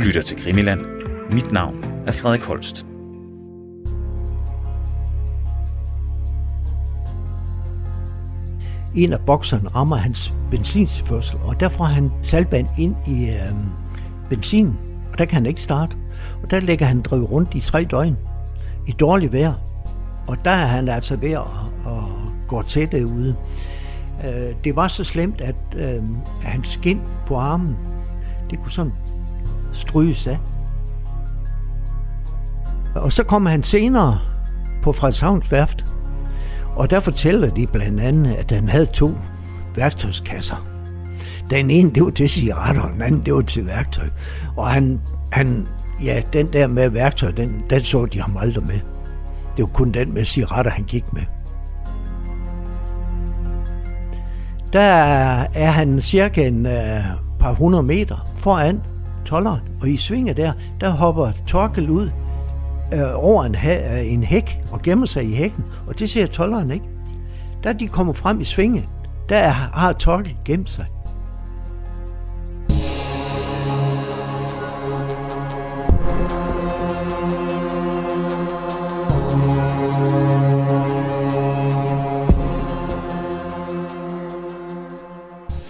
lytter til Krimiland. Mit navn er Frederik Holst. En af bokserne rammer hans benzintilførsel, og der får han salgband ind i øh, benzin, og der kan han ikke starte. Og der lægger han drive rundt i tre døgn i dårligt vejr. Og der er han altså ved at, at gå til det ude. Øh, det var så slemt, at øh, hans skin på armen, det kunne sådan stryges af. Og så kommer han senere på Frederikshavns værft, og der fortæller de blandt andet, at han havde to værktøjskasser. Den ene, det var til cigaretter, og den anden, det var til værktøj. Og han, han ja, den der med værktøj, den, den så de ham aldrig med. Det var kun den med cigaretter, han gik med. Der er han cirka en uh, par hundrede meter foran tolleren, og i svinget der, der hopper Torkel ud øh, over en, ha- øh, en hæk og gemmer sig i hækken, og det ser tolleren ikke. Da de kommer frem i svinget, der har Torkel gemt sig.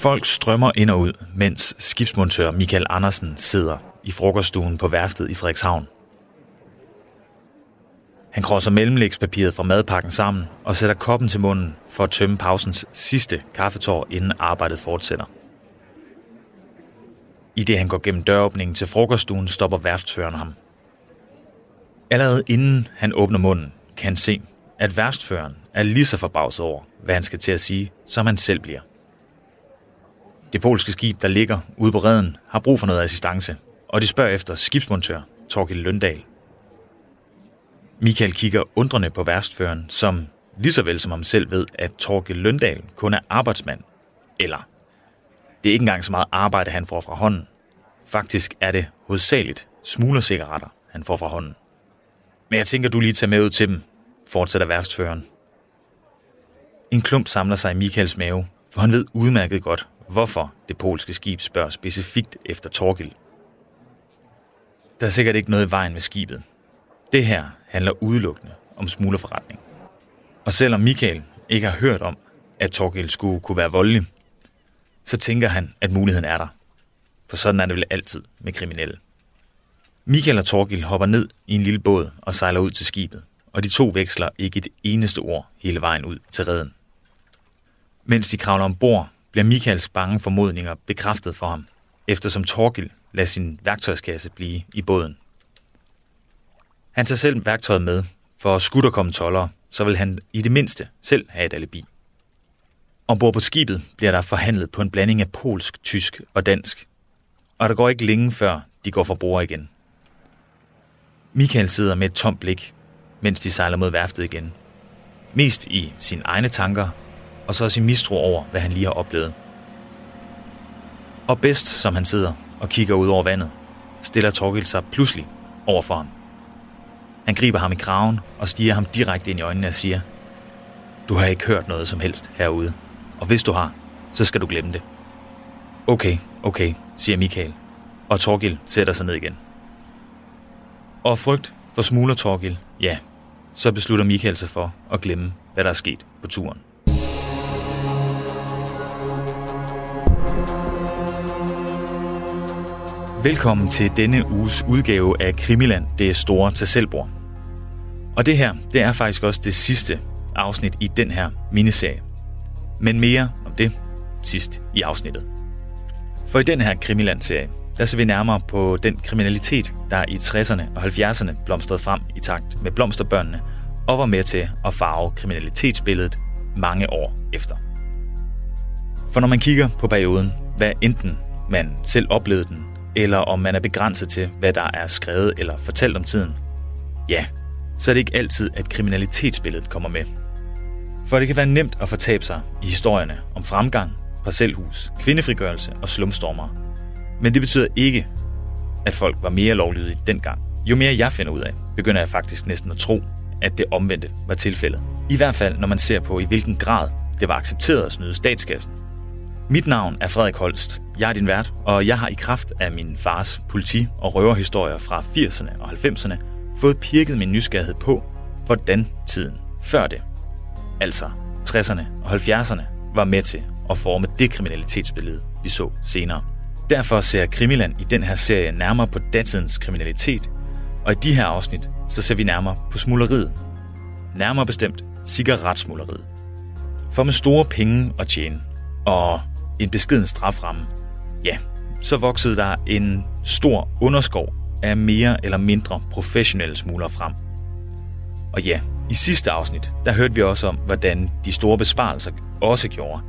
Folk strømmer ind og ud, mens skibsmontør Michael Andersen sidder i frokoststuen på værftet i Frederikshavn. Han krosser mellemlægspapiret fra madpakken sammen og sætter koppen til munden for at tømme pausens sidste kaffetår, inden arbejdet fortsætter. I det han går gennem døråbningen til frokoststuen, stopper værftsføreren ham. Allerede inden han åbner munden, kan han se, at værftsføreren er lige så forbavset over, hvad han skal til at sige, som han selv bliver. Det polske skib, der ligger ude på redden, har brug for noget assistance, og de spørger efter skibsmontør Torgild Løndal. Michael kigger undrende på værstføreren, som lige så vel som ham selv ved, at Torgild Løndal kun er arbejdsmand. Eller, det er ikke engang så meget arbejde, han får fra hånden. Faktisk er det hovedsageligt smuglercigaretter, han får fra hånden. Men jeg tænker, du lige tager med ud til dem, fortsætter værstføreren. En klump samler sig i Michaels mave, for han ved udmærket godt, hvorfor det polske skib spørger specifikt efter Torgild. Der er sikkert ikke noget i vejen med skibet. Det her handler udelukkende om smuglerforretning. Og selvom Michael ikke har hørt om, at Torgild skulle kunne være voldelig, så tænker han, at muligheden er der. For sådan er det vel altid med kriminelle. Michael og Torgild hopper ned i en lille båd og sejler ud til skibet, og de to veksler ikke et eneste ord hele vejen ud til redden. Mens de kravler ombord, bliver Michaels bange formodninger bekræftet for ham, eftersom Torgil lader sin værktøjskasse blive i båden. Han tager selv værktøjet med, for skulle der komme tollere, så vil han i det mindste selv have et alibi. Ombord på skibet bliver der forhandlet på en blanding af polsk, tysk og dansk, og der går ikke længe før de går fra bord igen. Michael sidder med et tomt blik, mens de sejler mod værftet igen. Mest i sine egne tanker og så sin mistro over, hvad han lige har oplevet. Og bedst, som han sidder og kigger ud over vandet, stiller Torgild sig pludselig over for ham. Han griber ham i kraven og stiger ham direkte ind i øjnene og siger, Du har ikke hørt noget som helst herude, og hvis du har, så skal du glemme det. Okay, okay, siger Michael, og Torgild sætter sig ned igen. Og frygt for smugler Torgild, ja, så beslutter Michael sig for at glemme, hvad der er sket på turen. Velkommen til denne uges udgave af Krimiland, det store til selvbord. Og det her, det er faktisk også det sidste afsnit i den her miniserie. Men mere om det sidst i afsnittet. For i den her Krimiland-serie, der ser vi nærmere på den kriminalitet, der i 60'erne og 70'erne blomstrede frem i takt med blomsterbørnene og var med til at farve kriminalitetsbilledet mange år efter. For når man kigger på perioden, hvad enten man selv oplevede den, eller om man er begrænset til, hvad der er skrevet eller fortalt om tiden, ja, så er det ikke altid, at kriminalitetsbilledet kommer med. For det kan være nemt at fortabe sig i historierne om fremgang, parcelhus, kvindefrigørelse og slumstormer. Men det betyder ikke, at folk var mere lovlydige dengang. Jo mere jeg finder ud af, begynder jeg faktisk næsten at tro, at det omvendte var tilfældet. I hvert fald, når man ser på, i hvilken grad det var accepteret at snyde statskassen. Mit navn er Frederik Holst. Jeg er din vært, og jeg har i kraft af min fars politi- og røverhistorier fra 80'erne og 90'erne fået pirket min nysgerrighed på, hvordan tiden før det, altså 60'erne og 70'erne, var med til at forme det kriminalitetsbillede, vi så senere. Derfor ser Krimiland i den her serie nærmere på datidens kriminalitet, og i de her afsnit, så ser vi nærmere på smugleriet. Nærmere bestemt cigaretsmugleriet. For med store penge at tjene, og en beskeden straframme, ja, så voksede der en stor underskov af mere eller mindre professionelle smuglere frem. Og ja, i sidste afsnit, der hørte vi også om, hvordan de store besparelser også gjorde,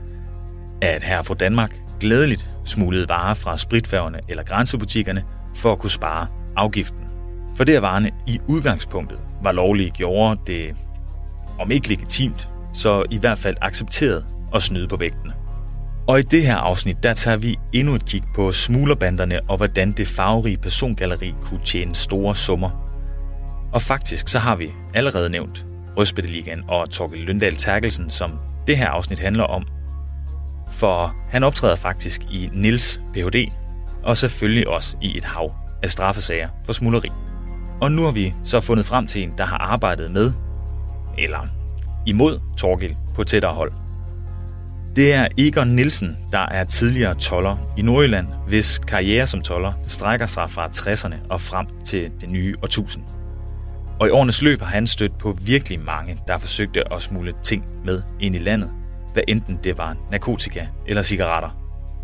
at her fra Danmark glædeligt smuglede varer fra spritfærgerne eller grænsebutikkerne for at kunne spare afgiften. For det at varerne i udgangspunktet var lovlige, gjorde det, om ikke legitimt, så i hvert fald accepteret at snyde på vægtene. Og i det her afsnit, der tager vi endnu et kig på smuglerbanderne og hvordan det farverige persongalleri kunne tjene store summer. Og faktisk så har vi allerede nævnt Røsbætteligaen og Torkel Løndal Terkelsen, som det her afsnit handler om. For han optræder faktisk i Nils Ph.D. og selvfølgelig også i et hav af straffesager for smugleri. Og nu har vi så fundet frem til en, der har arbejdet med, eller imod Torgil på tættere hold. Det er Egon Nielsen, der er tidligere toller i Nordjylland, hvis karriere som toller strækker sig fra 60'erne og frem til det nye årtusind. Og i årenes løb har han stødt på virkelig mange, der forsøgte at smule ting med ind i landet, hvad enten det var narkotika eller cigaretter.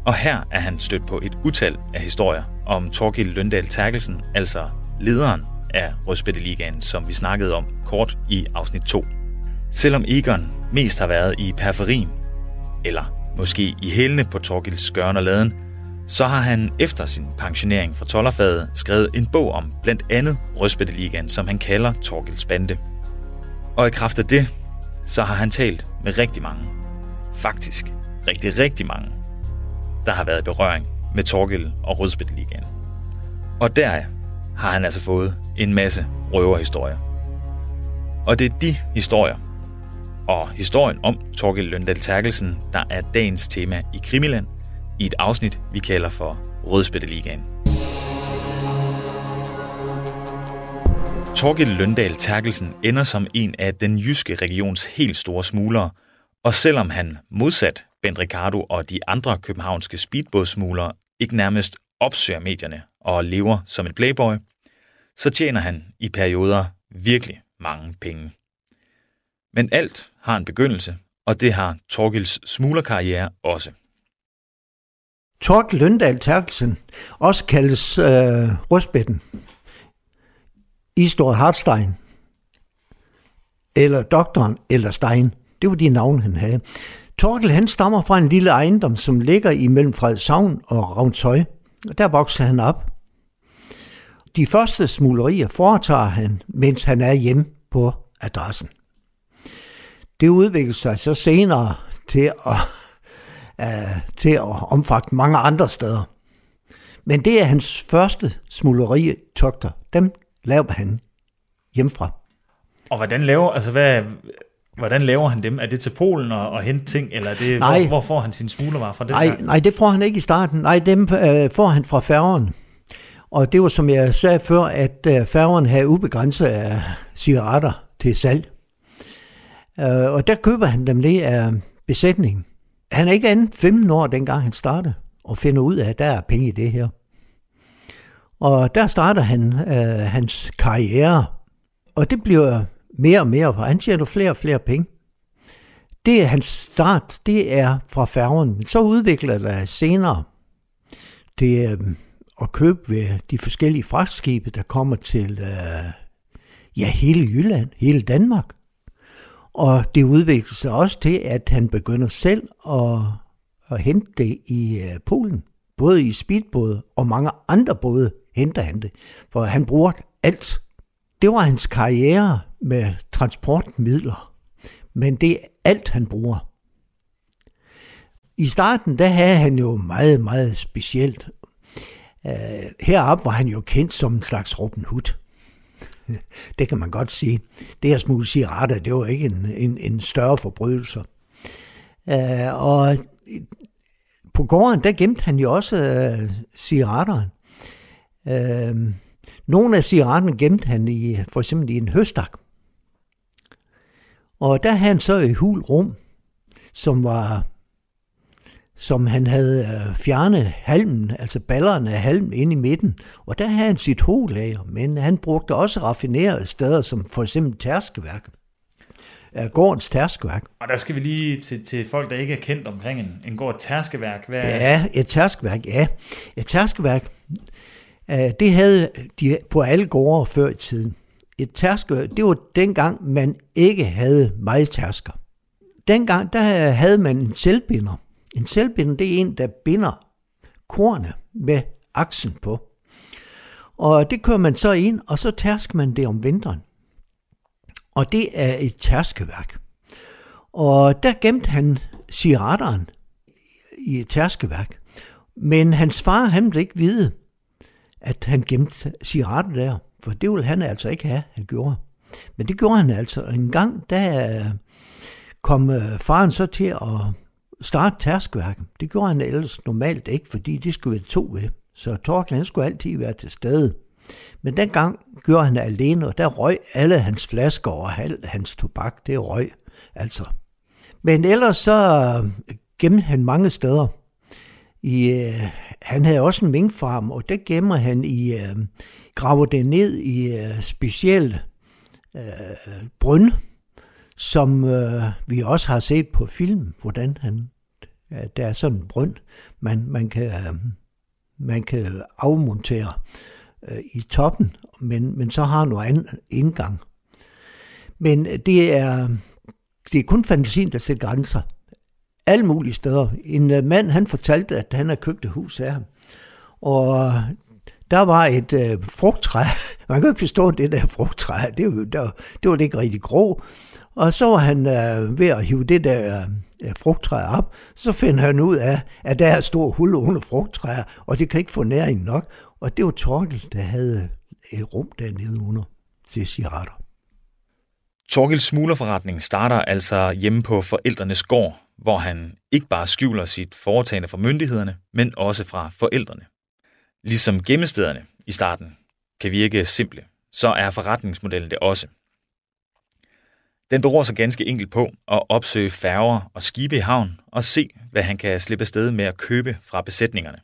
Og her er han stødt på et utal af historier om Torgild Løndal Terkelsen, altså lederen af Rødspætteligaen, som vi snakkede om kort i afsnit 2. Selvom Egon mest har været i periferien, eller måske i hælene på Torgils skørn og laden, så har han efter sin pensionering fra tollerfaget skrevet en bog om blandt andet Rødspætteligaen, som han kalder Torgils bande. Og i kraft af det, så har han talt med rigtig mange. Faktisk rigtig, rigtig mange, der har været i berøring med Torgild og Rødspætteligaen. Og der har han altså fået en masse røverhistorier. Og det er de historier, og historien om Torgild Løndal Terkelsen, der er dagens tema i Krimiland, i et afsnit, vi kalder for Rødspætteligaen. Torgild Løndal Terkelsen ender som en af den jyske regions helt store smuglere, og selvom han modsat Bent Ricardo og de andre københavnske speedbådsmuglere ikke nærmest opsøger medierne og lever som en playboy, så tjener han i perioder virkelig mange penge. Men alt har en begyndelse, og det har Torgils smuglerkarriere også. Torg Løndal Terkelsen, også kaldes øh, Røstbætten, Istor Hartstein, eller doktoren, eller Stein. Det var de navne, han havde. Torkel han stammer fra en lille ejendom, som ligger imellem Frederikshavn og Ravntøj. Og der voksede han op. De første smuglerier foretager han, mens han er hjemme på adressen. Det udviklede sig så senere til at, uh, til at omfatte mange andre steder. Men det er hans første smugleritogter. Dem laver han hjemmefra. Og hvordan laver, altså hvad, hvordan laver han dem? Er det til Polen og, og hente ting, eller er det, nej, hvor, hvor får han sine smuglervarer fra? Det nej, der? nej, det får han ikke i starten. Nej, dem øh, får han fra færgen. Og det var, som jeg sagde før, at øh, færgen havde ubegrænset af cigaretter til salg. Øh, og der køber han dem lige af besætningen. Han er ikke andet 15 år, dengang han startede, og finder ud af, at der er penge i det her. Og der starter han øh, hans karriere, og det bliver mere og mere, for han tjener flere og flere penge. Det er hans start, det er fra færgen. Men så udvikler det senere det øh, at købe ved de forskellige fragtskibe, der kommer til øh, ja, hele Jylland, hele Danmark. Og det udviklede sig også til, at han begynder selv at, at hente det i øh, Polen. Både i speedbåde og mange andre både henter han det. For han bruger alt. Det var hans karriere med transportmidler. Men det er alt, han bruger. I starten, der havde han jo meget, meget specielt. Øh, heroppe var han jo kendt som en slags Robin Hood. det kan man godt sige. Det at smule cigaretter, det var ikke en, en, en større forbrydelse. Øh, og på gården, der gemte han jo også øh, cigaretterne. Øh, nogle af cigaretterne gemte han i, for eksempel i en høstak. Og der havde han så et hul rum, som var som han havde øh, fjernet halmen, altså ballerne af halmen ind i midten. Og der havde han sit hovedlager, men han brugte også raffinerede steder, som for eksempel tærskeværk. Gårdens tærskeværk. Og der skal vi lige til, til folk, der ikke er kendt omkring en, en gård tærskeværk. Hvad... Ja, et tærskeværk, ja. Et tærskeværk, øh, det havde de på alle gårde før i tiden. Et tærskeværk, det var dengang, man ikke havde meget tærsker. Dengang, der havde man en selvbinder, en selvbinder, det er en, der binder korne med aksen på. Og det kører man så ind, og så tærsker man det om vinteren. Og det er et tærskeværk. Og der gemte han cigaretteren i et tærskeværk. Men hans far, han ville ikke vide, at han gemte cigaretter der. For det ville han altså ikke have, han gjorde. Men det gjorde han altså. En gang, der øh, kom øh, faren så til at starte tærskværket. Det gjorde han ellers normalt ikke, fordi de skulle være to ved. Så Torkel skulle altid være til stede. Men dengang gjorde han det alene, og der røg alle hans flasker og halv hans tobak. Det røg altså. Men ellers så øh, gemte han mange steder. I, øh, han havde også en minkfarm, og der gemmer han i, øh, graver det ned i øh, specielle øh, brønd, som øh, vi også har set på film, hvordan han, ja, der er sådan en brønd, man, man, kan, øh, man kan afmontere øh, i toppen, men, men så har noget anden indgang. Men øh, det er, det er kun fantasien, der sætter grænser. Alle mulige steder. En øh, mand, han fortalte, at han har købt et hus af ham. Og øh, der var et øh, frugttræ. Man kan ikke forstå det der frugttræ. Det, der, det var det ikke rigtig grå. Og så var han øh, ved at hive det der øh, frugttræ op. Så finder han ud af, at der er store hul under frugttræer, og det kan ikke få næring nok. Og det var Torkel, der havde øh, et rum dernede under til cigaretter. Torkels smuglerforretning starter altså hjemme på forældrenes gård, hvor han ikke bare skjuler sit foretagende fra myndighederne, men også fra forældrene. Ligesom gemmestederne i starten kan virke simple, så er forretningsmodellen det også. Den beror sig ganske enkelt på at opsøge færger og skibe i havn og se, hvad han kan slippe afsted med at købe fra besætningerne.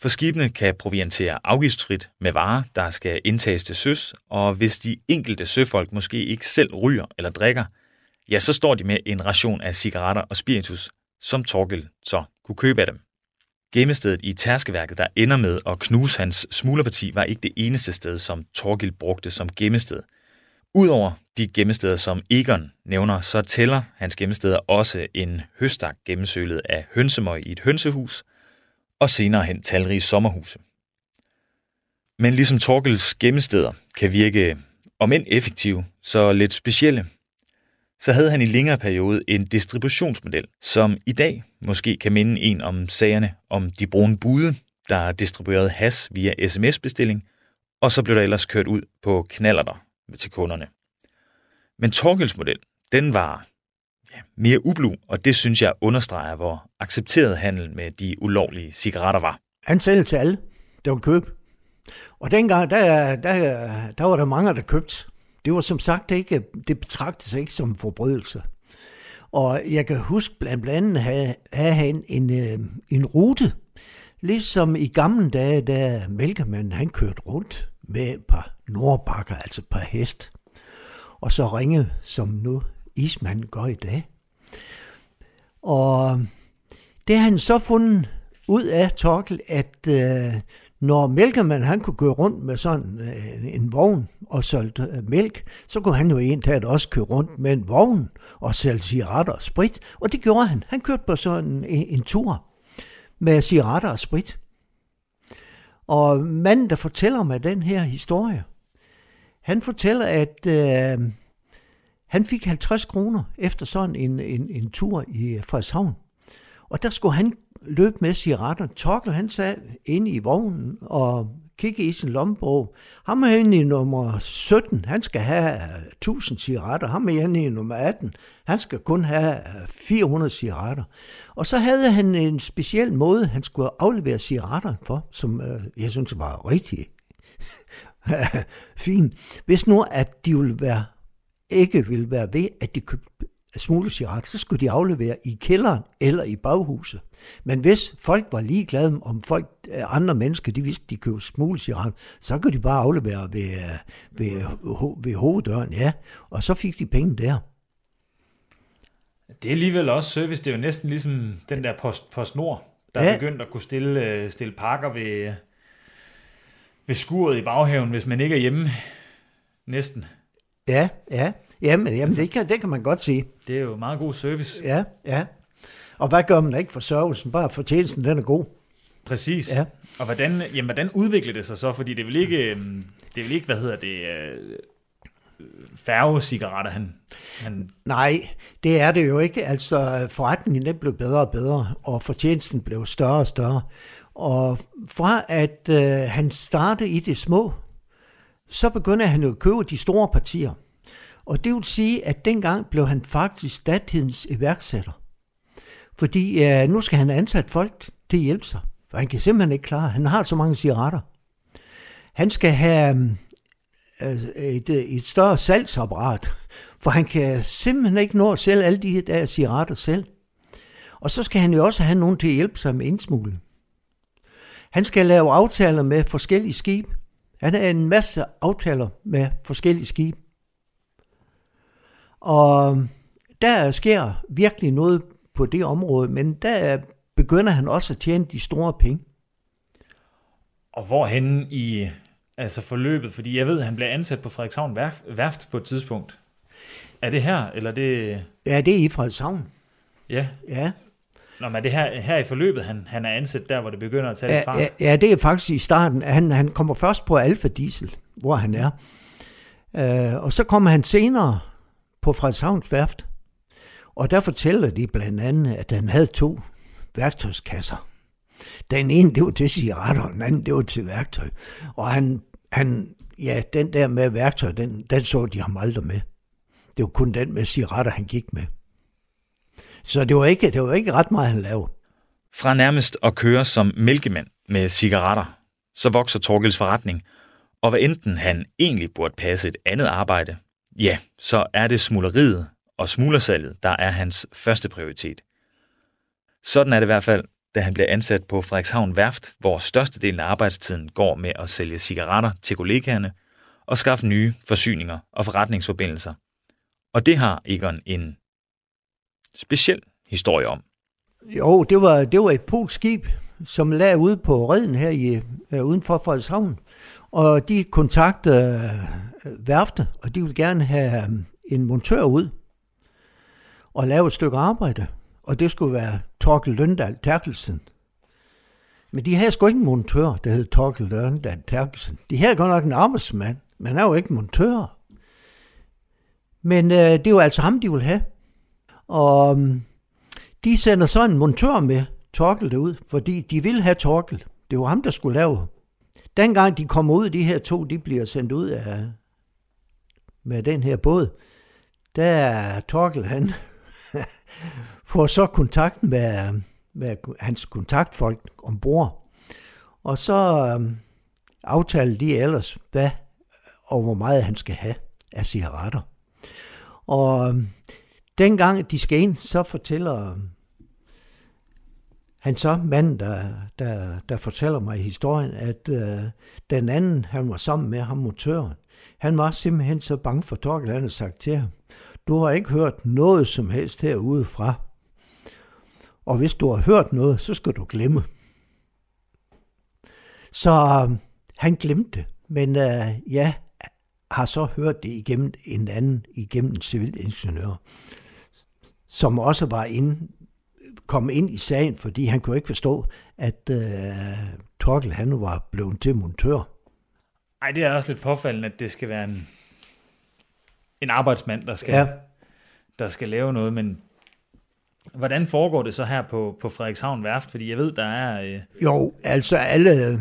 For skibene kan proviantere afgiftsfrit med varer, der skal indtages til søs, og hvis de enkelte søfolk måske ikke selv ryger eller drikker, ja, så står de med en ration af cigaretter og spiritus, som Torgel så kunne købe af dem. Gemmestedet i tærskeværket, der ender med at knuse hans smuglerparti, var ikke det eneste sted, som Torgil brugte som gemmested. Udover de gemmesteder, som Egon nævner, så tæller hans gemmesteder også en høstak gennemsølet af hønsemøg i et hønsehus, og senere hen talrige sommerhuse. Men ligesom Torkels gemmesteder kan virke, om end effektive, så lidt specielle, så havde han i længere periode en distributionsmodel, som i dag måske kan minde en om sagerne om de brune bude, der distribuerede has via sms-bestilling, og så blev der ellers kørt ud på knallerter til kunderne. Men Torgels model, den var ja, mere ublu, og det synes jeg understreger, hvor accepteret handel med de ulovlige cigaretter var. Han sælger til alle, der var køb. Og dengang, der, der, der var der mange, der købte. Det var som sagt ikke, det betragtes ikke som forbrydelse. Og jeg kan huske blandt andet have, have en, en, en rute, ligesom i gamle dage, da mælkemanden han kørte rundt med et par nordbakker, altså et par hest, og så ringe, som nu ismanden gør i dag. Og det har han så fundet ud af, Torkel, at øh, når mælkemand han kunne køre rundt med sådan øh, en vogn og solgte øh, mælk, så kunne han jo egentlig også køre rundt med en vogn og sælge cigaretter og sprit. Og det gjorde han. Han kørte på sådan en, en tur med cigaretter og sprit. Og manden, der fortæller mig den her historie, han fortæller, at øh, han fik 50 kroner efter sådan en, en, en tur i Frederikshavn. Og der skulle han løbe med cigaretter. Torkel han sad inde i vognen og kigge i sin lommebog. Ham er inde i nummer 17, han skal have øh, 1000 cigaretter. Ham er inde i nummer 18, han skal kun have øh, 400 cigaretter. Og så havde han en speciel måde, han skulle aflevere cigaretter for, som øh, jeg synes var rigtig fint. Hvis nu, at de ville være, ikke ville være ved, at de købte cigaretter, så skulle de aflevere i kælderen eller i baghuset. Men hvis folk var ligeglade, om folk, øh, andre mennesker, de vidste, de købte cigaretter, så kunne de bare aflevere ved, øh, ved, ved hoveddøren, ja. Og så fik de penge der. Det er alligevel også service. Det er jo næsten ligesom den der Post, post Nord, der ja. er begyndt at kunne stille, øh, stille pakker ved, ved skuret i baghaven, hvis man ikke er hjemme. Næsten. Ja, ja. Jamen, jamen altså, det, kan, det kan man godt sige. Det er jo meget god service. Ja, ja. Og hvad gør man ikke for servicen? Bare for tjenesten, den er god. Præcis. Ja. Og hvordan, jamen, hvordan udvikler det sig så? Fordi det vil ikke, øhm, det vil ikke hvad hedder det, øh, færgecigaretter, han, han... Nej, det er det jo ikke. Altså, forretningen den blev bedre og bedre, og fortjenesten blev større og større. Og fra at øh, han startede i det små, så begynder han jo at købe de store partier. Og det vil sige, at dengang blev han faktisk datidens iværksætter. Fordi øh, nu skal han ansætte folk til at hjælpe sig. For han kan simpelthen ikke klare. Han har så mange cigaretter. Han skal have øh, et, et større salgsapparat, for han kan simpelthen ikke nå at sælge alle de der cigaretter selv. Og så skal han jo også have nogen til at hjælpe sig med indsmugling. Han skal lave aftaler med forskellige skibe. Han har en masse aftaler med forskellige skibe. Og der sker virkelig noget på det område, men der begynder han også at tjene de store penge. Og hvorhen i altså forløbet? Fordi jeg ved, at han blev ansat på Frederikshavn Værft på et tidspunkt. Er det her, eller det... Ja, det er i Frederikshavn. Ja. Ja. Nå, men er det her, her i forløbet, han, han er ansat der, hvor det begynder at tage ja, fart? Ja, ja, det er faktisk i starten. Han, han kommer først på Alfa Diesel, hvor han er. Uh, og så kommer han senere på Frederikshavns Værft. Og der fortæller de blandt andet, at han havde to værktøjskasser. Den ene, det var til cigaretter, og den anden, det var til værktøj. Og han, han ja, den der med værktøj, den, den så de ham aldrig med. Det var kun den med cigaretter, han gik med. Så det var ikke, det var ikke ret meget, han lavede. Fra nærmest at køre som mælkemand med cigaretter, så vokser Torgels forretning, og hvad enten han egentlig burde passe et andet arbejde, ja, så er det smugleriet og smuglersalget, der er hans første prioritet. Sådan er det i hvert fald, da han bliver ansat på Frederikshavn Værft, hvor størstedelen af arbejdstiden går med at sælge cigaretter til kollegaerne og skaffe nye forsyninger og forretningsforbindelser. Og det har Egon en speciel historie om. Jo, det var, det var et polsk skib, som lagde ude på redden her i, øh, uden for Frederikshavn. Og de kontaktede værfte, og de ville gerne have øhm, en montør ud og lave et stykke arbejde. Og det skulle være Torkel Løndal Terkelsen. Men de havde sgu ikke en montør, der hed Torkel Løndal Terkelsen. De havde godt nok en arbejdsmand, men han er jo ikke montør. Men øh, det var altså ham, de ville have. Og øhm, de sender så en montør med Torkel derud, fordi de vil have Torkel. Det var ham, der skulle lave. Dengang de kommer ud, de her to, de bliver sendt ud af, med den her båd, der er Torkel, han får så kontakt med, med hans kontaktfolk ombord. Og så øhm, aftaler de ellers, hvad og hvor meget han skal have af cigaretter. Og øhm, dengang de skal ind, så fortæller øhm, han så, manden, der, der, der fortæller mig historien, at øh, den anden, han var sammen med ham, motøren, han var simpelthen så bange for Torkel, han havde sagt til ham, du har ikke hørt noget som helst herude fra. Og hvis du har hørt noget, så skal du glemme. Så øh, han glemte det. Men øh, ja, har så hørt det igennem en anden, igennem en civilingeniør, som også var inde, kom ind i sagen, fordi han kunne ikke forstå, at øh, Torkel han var blevet til montør. Ej, det er også lidt påfaldende, at det skal være en, en arbejdsmand, der skal, ja. der skal lave noget, men hvordan foregår det så her på, på Frederikshavn Værft? Fordi jeg ved, der er... Øh... Jo, altså alle,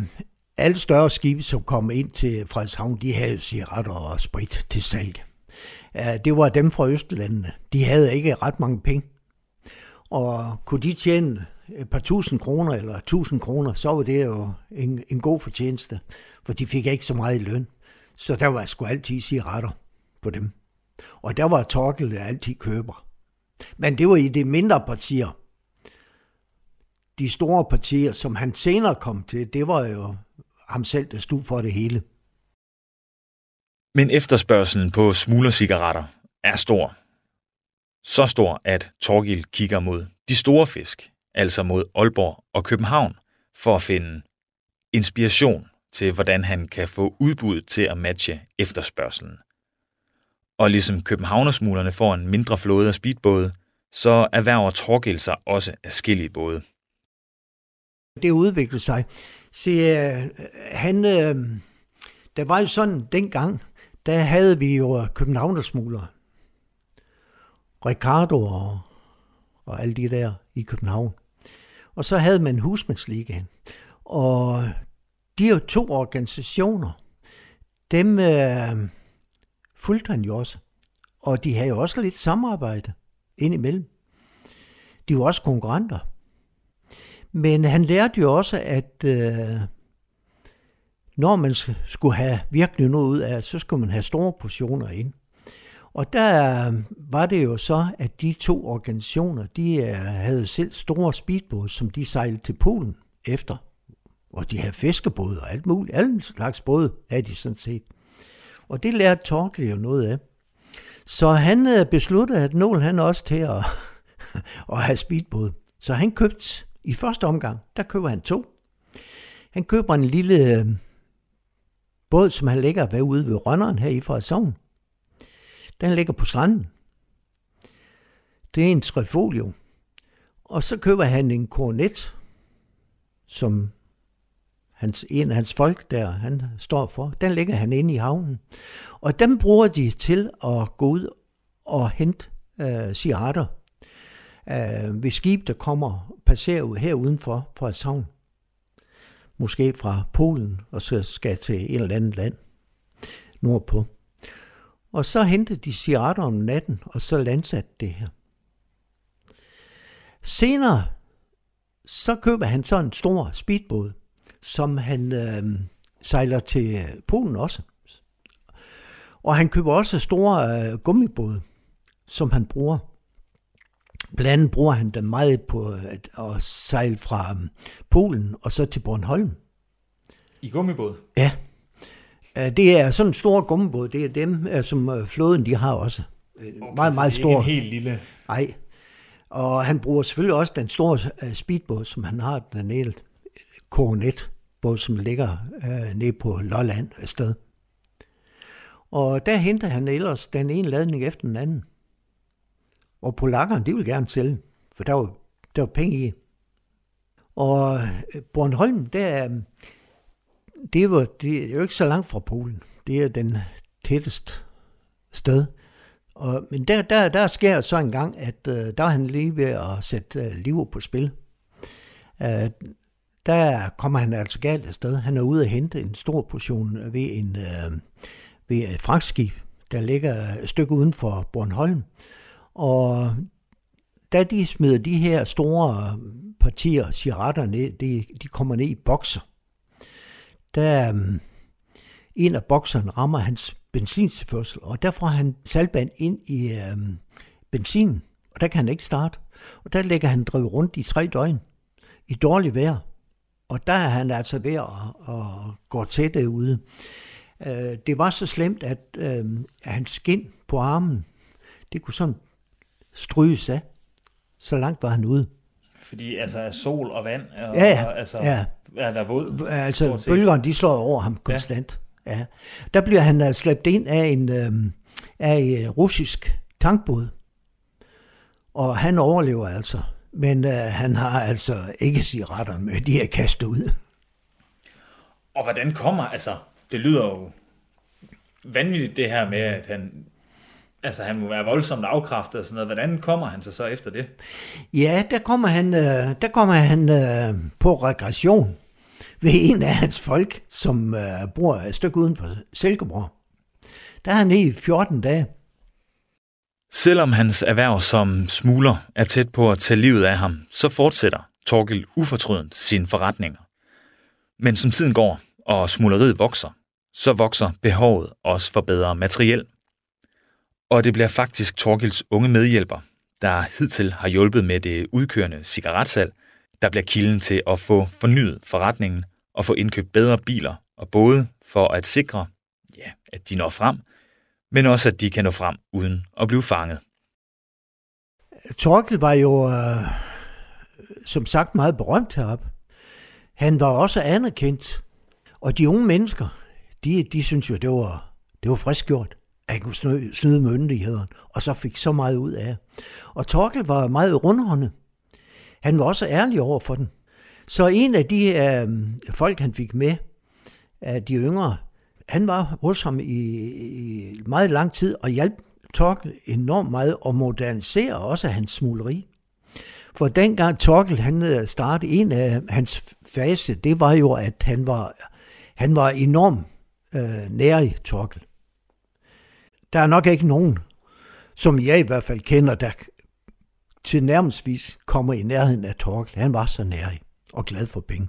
alle større skibe, som kom ind til Frederikshavn, de havde cigaretter og sprit til salg. Det var dem fra Østlandene. De havde ikke ret mange penge. Og kunne de tjene et par tusind kroner eller tusind kroner, så var det jo en, en god fortjeneste, for de fik ikke så meget i løn. Så der var sgu altid cigaretter på dem. Og der var Torkel altid køber. Men det var i de mindre partier. De store partier, som han senere kom til, det var jo ham selv, der stod for det hele. Men efterspørgselen på smuglercigaretter er stor. Så stor, at Torgil kigger mod de store fisk, altså mod Aalborg og København, for at finde inspiration til, hvordan han kan få udbuddet til at matche efterspørgselen. Og ligesom københavnersmuglerne får en mindre flåde af speedbåde, så erhverver Torgild sig også afskillige både. Det udviklede sig. Se, øh, han, øh, der var jo sådan dengang, der havde vi jo københavnersmuglere. Ricardo og, og alle de der i København. Og så havde man husmandsligaen. Og de er to organisationer. Dem øh, fulgte han jo også. Og de havde jo også lidt samarbejde indimellem. De var også konkurrenter. Men han lærte jo også, at øh, når man skulle have virkelig noget ud af, så skulle man have store portioner ind. Og der øh, var det jo så, at de to organisationer, de øh, havde selv store speedbåde, som de sejlede til Polen efter. Og de havde fiskebåde og alt muligt. Alle slags både havde de sådan set. Og det lærte Torkel jo noget af. Så han øh, besluttede, at Nål han også til at, at have speedbåd. Så han købte i første omgang, der køber han to. Han køber en lille øh, båd, som han ligger ved ude ved Rønneren her i Frederikshavn. Den ligger på stranden. Det er en trifolio. Og så køber han en kornet, som hans, en af hans folk der, han står for. Den ligger han inde i havnen. Og dem bruger de til at gå ud og hente øh, cigaretter øh, ved skib, der kommer, passerer ud her udenfor fra havn. Måske fra Polen, og så skal til et eller andet land nordpå. Og så hentede de cigaretter om natten, og så landsatte det her. Senere, så køber han så en stor speedbåd, som han øh, sejler til Polen også. Og han køber også store øh, gummibåde, som han bruger. Blandt andet bruger han dem meget på at, at sejle fra øh, Polen og så til Bornholm. I gummibåd? Ja. Det er sådan en stor gummibåd. Det er dem, øh, som øh, flåden de har også. Okay, meget, meget stor. Det er en helt lille... Nej. Og han bruger selvfølgelig også den store speedbåd, som han har dernede. Coronet båd, som ligger øh, nede på Lolland et sted. Og der henter han ellers den ene ladning efter den anden. Og polakkerne, de vil gerne sælge, for der var, der var penge i. Og øh, Bornholm, der, øh, det, var, det er jo ikke så langt fra Polen. Det er den tætteste sted. Og, men der, der, der sker så en gang, at øh, der er han lige ved at sætte øh, liv på spil. Øh, der kommer han altså galt afsted. Han er ude at hente en stor portion ved, en, øh, ved et fragtskib, der ligger et stykke uden for Bornholm. Og da de smider de her store partier cigaretter ned, de, de kommer ned i bokser. Der øh, en af bokserne rammer hans benzintilførsel, og der får han salgband ind i øh, benzin, og der kan han ikke starte. Og der lægger han drevet rundt i tre døgn i dårligt vejr. Og der er han altså ved at, at gå til det ude. Øh, det var så slemt, at øh, hans skin på armen, det kunne sådan stryges af. Så langt var han ude. Fordi altså sol og vand, og, ja, ja, og, altså, ja. er der våd? Altså bølgerne, de slår over ham konstant. Ja. ja. Der bliver han uh, slæbt ind af en, øh, af en russisk tankbåd. Og han overlever altså. Men øh, han har altså ikke cigaretter med, de er kastet ud. Og hvordan kommer, altså, det lyder jo vanvittigt det her med, at han, altså han må være voldsomt afkræftet og sådan noget. Hvordan kommer han så så efter det? Ja, der kommer han, øh, der kommer han øh, på regression. ved en af hans folk, som øh, bor et stykke uden for Silkeborg. Der er han i 14 dage. Selvom hans erhverv som smugler er tæt på at tage livet af ham, så fortsætter Torgel ufortrødent sine forretninger. Men som tiden går, og smugleriet vokser, så vokser behovet også for bedre materiel. Og det bliver faktisk Torgils unge medhjælper, der hidtil har hjulpet med det udkørende cigaretsalg, der bliver kilden til at få fornyet forretningen og få indkøbt bedre biler og både for at sikre, ja, at de når frem, men også at de kan nå frem uden at blive fanget. Torkel var jo øh, som sagt meget berømt heroppe. Han var også anerkendt, og de unge mennesker, de, de synes jo, det var, det var frisk gjort, at han kunne snyde, snyde myndighederne, og så fik så meget ud af. Og Torkel var meget rundhåndet. Han var også ærlig over for den. Så en af de øh, folk, han fik med, af de yngre, han var hos ham i, i meget lang tid og hjalp Torkel enormt meget og modernisere også hans smugleri. For dengang Torkel han øh, startede, en af hans fase, det var jo, at han var, han var enormt øh, nærig, Torkel. Der er nok ikke nogen, som jeg i hvert fald kender, der til nærmestvis kommer i nærheden af Torkel. Han var så nærig og glad for penge.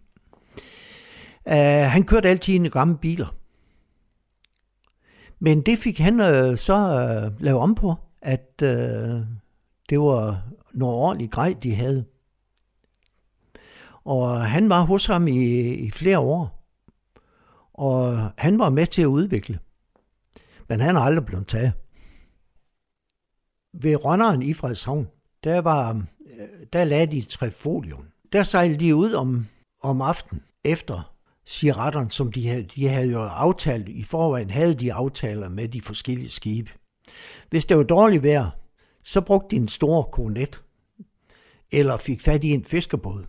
Uh, han kørte altid i en gamle biler. Men det fik han øh, så øh, lavet om på, at øh, det var noget ordentligt grej, de havde. Og han var hos ham i, i flere år. Og han var med til at udvikle. Men han er aldrig blevet taget. Ved Rønneren i Frederikshavn, der, var, øh, der lagde de trifolium. Der sejlede de ud om, om aftenen efter cigaretterne, som de havde, de havde jo aftalt. I forvejen havde de aftaler med de forskellige skibe. Hvis det var dårligt vejr, så brugte de en stor kornet, eller fik fat i en fiskerbåd.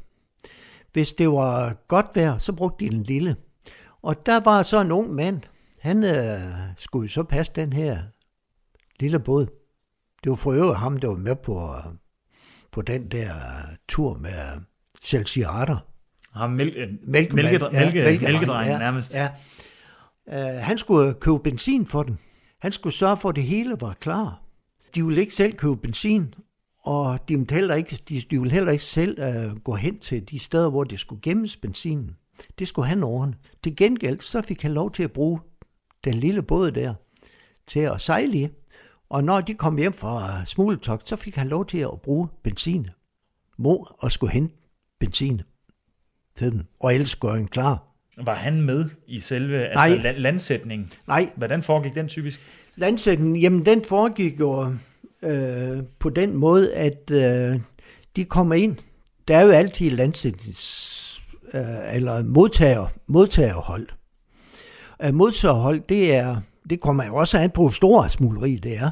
Hvis det var godt vejr, så brugte de en lille. Og der var så en ung mand, han øh, skulle så passe den her lille båd. Det var for øvrigt ham, der var med på, øh, på den der øh, tur med selv cigaretter. Ham mælke, mælke, mælke, mælke, mælkedrengen ja, nærmest. Ja. Uh, han skulle købe benzin for den. Han skulle sørge for, at det hele var klar. De ville ikke selv købe benzin, og de ville heller ikke, de, de ville heller ikke selv uh, gå hen til de steder, hvor det skulle gemmes benzinen. Det skulle han ordne. Til gengæld så fik han lov til at bruge den lille båd der til at sejle i. Og når de kom hjem fra smugletog, så fik han lov til at bruge benzin. Mor og skulle hente benzin dem, og han klar. Var han med i selve altså Nej. landsætningen? Nej. Hvordan foregik den typisk? Landsætningen, jamen den foregik jo øh, på den måde, at øh, de kommer ind. Der er jo altid landsætnings, øh, eller modtager, modtagerhold. Uh, modtagerhold, det er, det kommer jo også an på, hvor stor smugleri det er.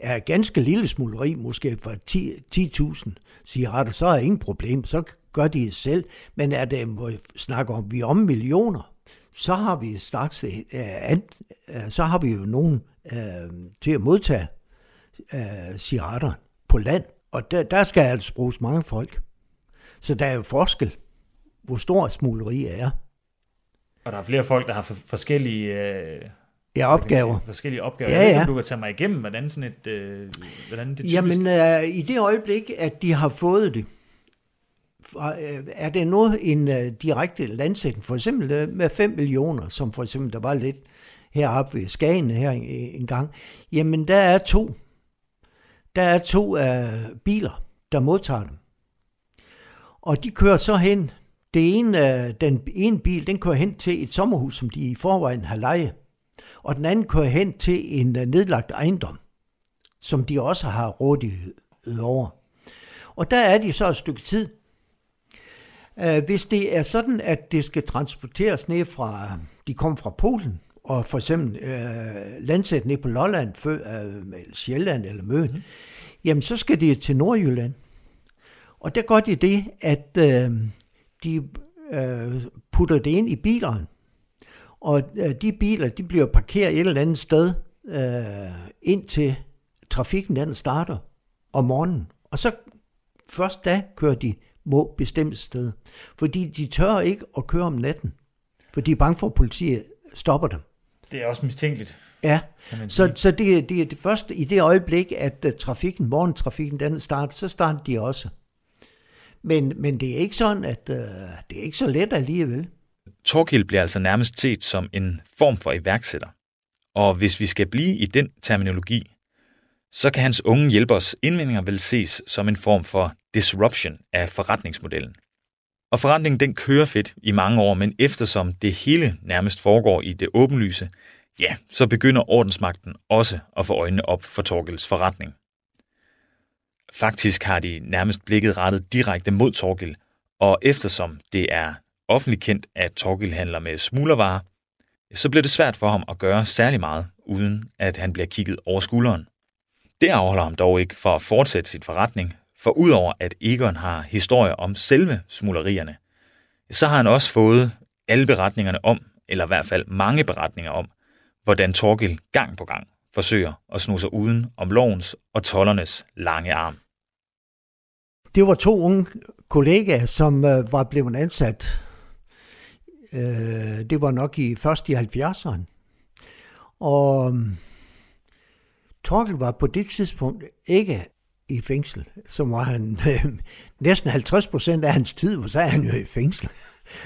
Er ganske lille smugleri, måske for 10.000 cigaretter, så er ingen problem, så gør de det selv. Men er det, hvor vi snakker om, vi om millioner, så har vi straks, uh, an, uh, så har vi jo nogen uh, til at modtage uh, cigaretter på land. Og der, der skal altså bruges mange folk. Så der er jo forskel, hvor stor smugleri er. Og der er flere folk, der har forskellige... Øh, ja, opgaver. Sige, forskellige opgaver. Ja, ja. Ved, du kan tage mig igennem, hvordan sådan et... Øh, hvordan det typisk... Jamen, øh, i det øjeblik, at de har fået det, øh, Øh, er det noget en uh, direkte landsætning, for eksempel øh, med 5 millioner, som for eksempel der var lidt heroppe ved Skagen her en, gang, jamen der er to. Der er to uh, biler, der modtager dem. Og de kører så hen det ene, uh, den ene bil, den kører hen til et sommerhus, som de i forvejen har leje. Og den anden kører hen til en uh, nedlagt ejendom, som de også har rådighed over. Og der er de så et stykke tid. Øh, hvis det er sådan, at det skal transporteres ned fra, de kommer fra Polen, og for eksempel øh, landsæt ned på Lolland, før, øh, Sjælland eller Møn, mm. jamen så skal de til Nordjylland. Og der gør de det, at øh, de øh, putter det ind i bilerne. Og øh, de biler, de bliver parkeret et eller andet sted, øh, indtil trafikken den starter om morgenen. Og så først da kører de må bestemmes sted. Fordi de tør ikke at køre om natten. For de er bange for, at politiet stopper dem. Det er også mistænkeligt. Ja, så, så det, det er det første, i det øjeblik, at uh, trafikken, morgentrafikken, den starter, så starter de også. Men, men det er ikke sådan, at uh, det er ikke så let alligevel. Torkild bliver altså nærmest set som en form for iværksætter. Og hvis vi skal blive i den terminologi, så kan hans unge hjælpers indvendinger vel ses som en form for disruption af forretningsmodellen. Og forretningen den kører fedt i mange år, men eftersom det hele nærmest foregår i det åbenlyse, ja, så begynder ordensmagten også at få øjnene op for Torgels forretning. Faktisk har de nærmest blikket rettet direkte mod Torgel, og eftersom det er offentligt kendt, at Torgel handler med smuglervarer, så bliver det svært for ham at gøre særlig meget, uden at han bliver kigget over skulderen. Det afholder ham dog ikke for at fortsætte sit forretning, for udover at Egon har historier om selve smuglerierne, så har han også fået alle beretningerne om, eller i hvert fald mange beretninger om, hvordan Torgil gang på gang forsøger at sno sig uden om lovens og tollernes lange arm. Det var to unge kollegaer, som øh, var blevet ansat. Øh, det var nok i først i 70'erne. Og Torkel var på det tidspunkt ikke i fængsel, så var han øh, næsten 50 procent af hans tid, hvor så er han jo i fængsel.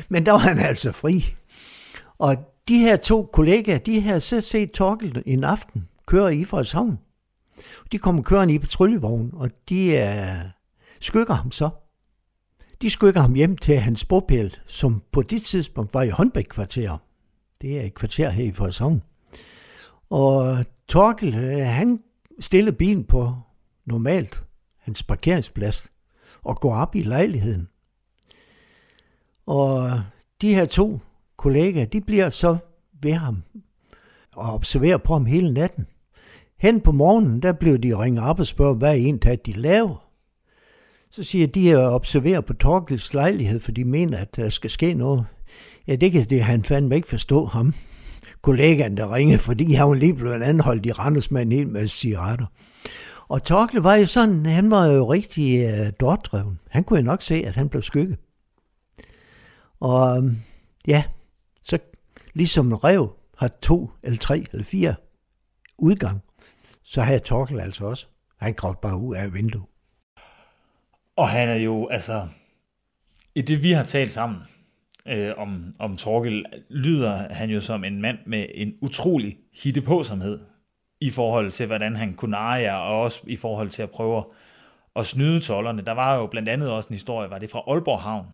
Men der var han altså fri. Og de her to kollegaer, de havde så set Torkel en aften køre i Frederikshavn. De kommer kørende i patruljevognen, og de øh, skygger ham så. De skygger ham hjem til hans bopæl, som på det tidspunkt var i Håndbæk kvarter. Det er et kvarter her i Frederikshavn. Og Torkel, øh, han stiller bilen på normalt hans parkeringsplads og går op i lejligheden. Og de her to kollegaer, de bliver så ved ham og observerer på ham hele natten. Hen på morgenen, der blev de ringet op og spørger, hvad en af de laver. Så siger de, at observerer på Torkels lejlighed, for de mener, at der skal ske noget. Ja, det kan det, han fandme ikke forstå ham kollegaen, der ringede, fordi han var lige blevet anholdt i Randers med en hel masse cigaretter. Og Torkle var jo sådan, han var jo rigtig uh, dårdreven. Han kunne jo nok se, at han blev skygge. Og øhm, ja, så ligesom en rev har to eller tre eller fire udgang, så havde Torkel altså også. Han gravede bare ud af vinduet. Og han er jo, altså, i det vi har talt sammen, øh, om, om Torkel, lyder han jo som en mand med en utrolig hittepåsomhed i forhold til, hvordan han kunne eje, og også i forhold til at prøve at snyde tollerne. Der var jo blandt andet også en historie, var det fra Aalborg Havn?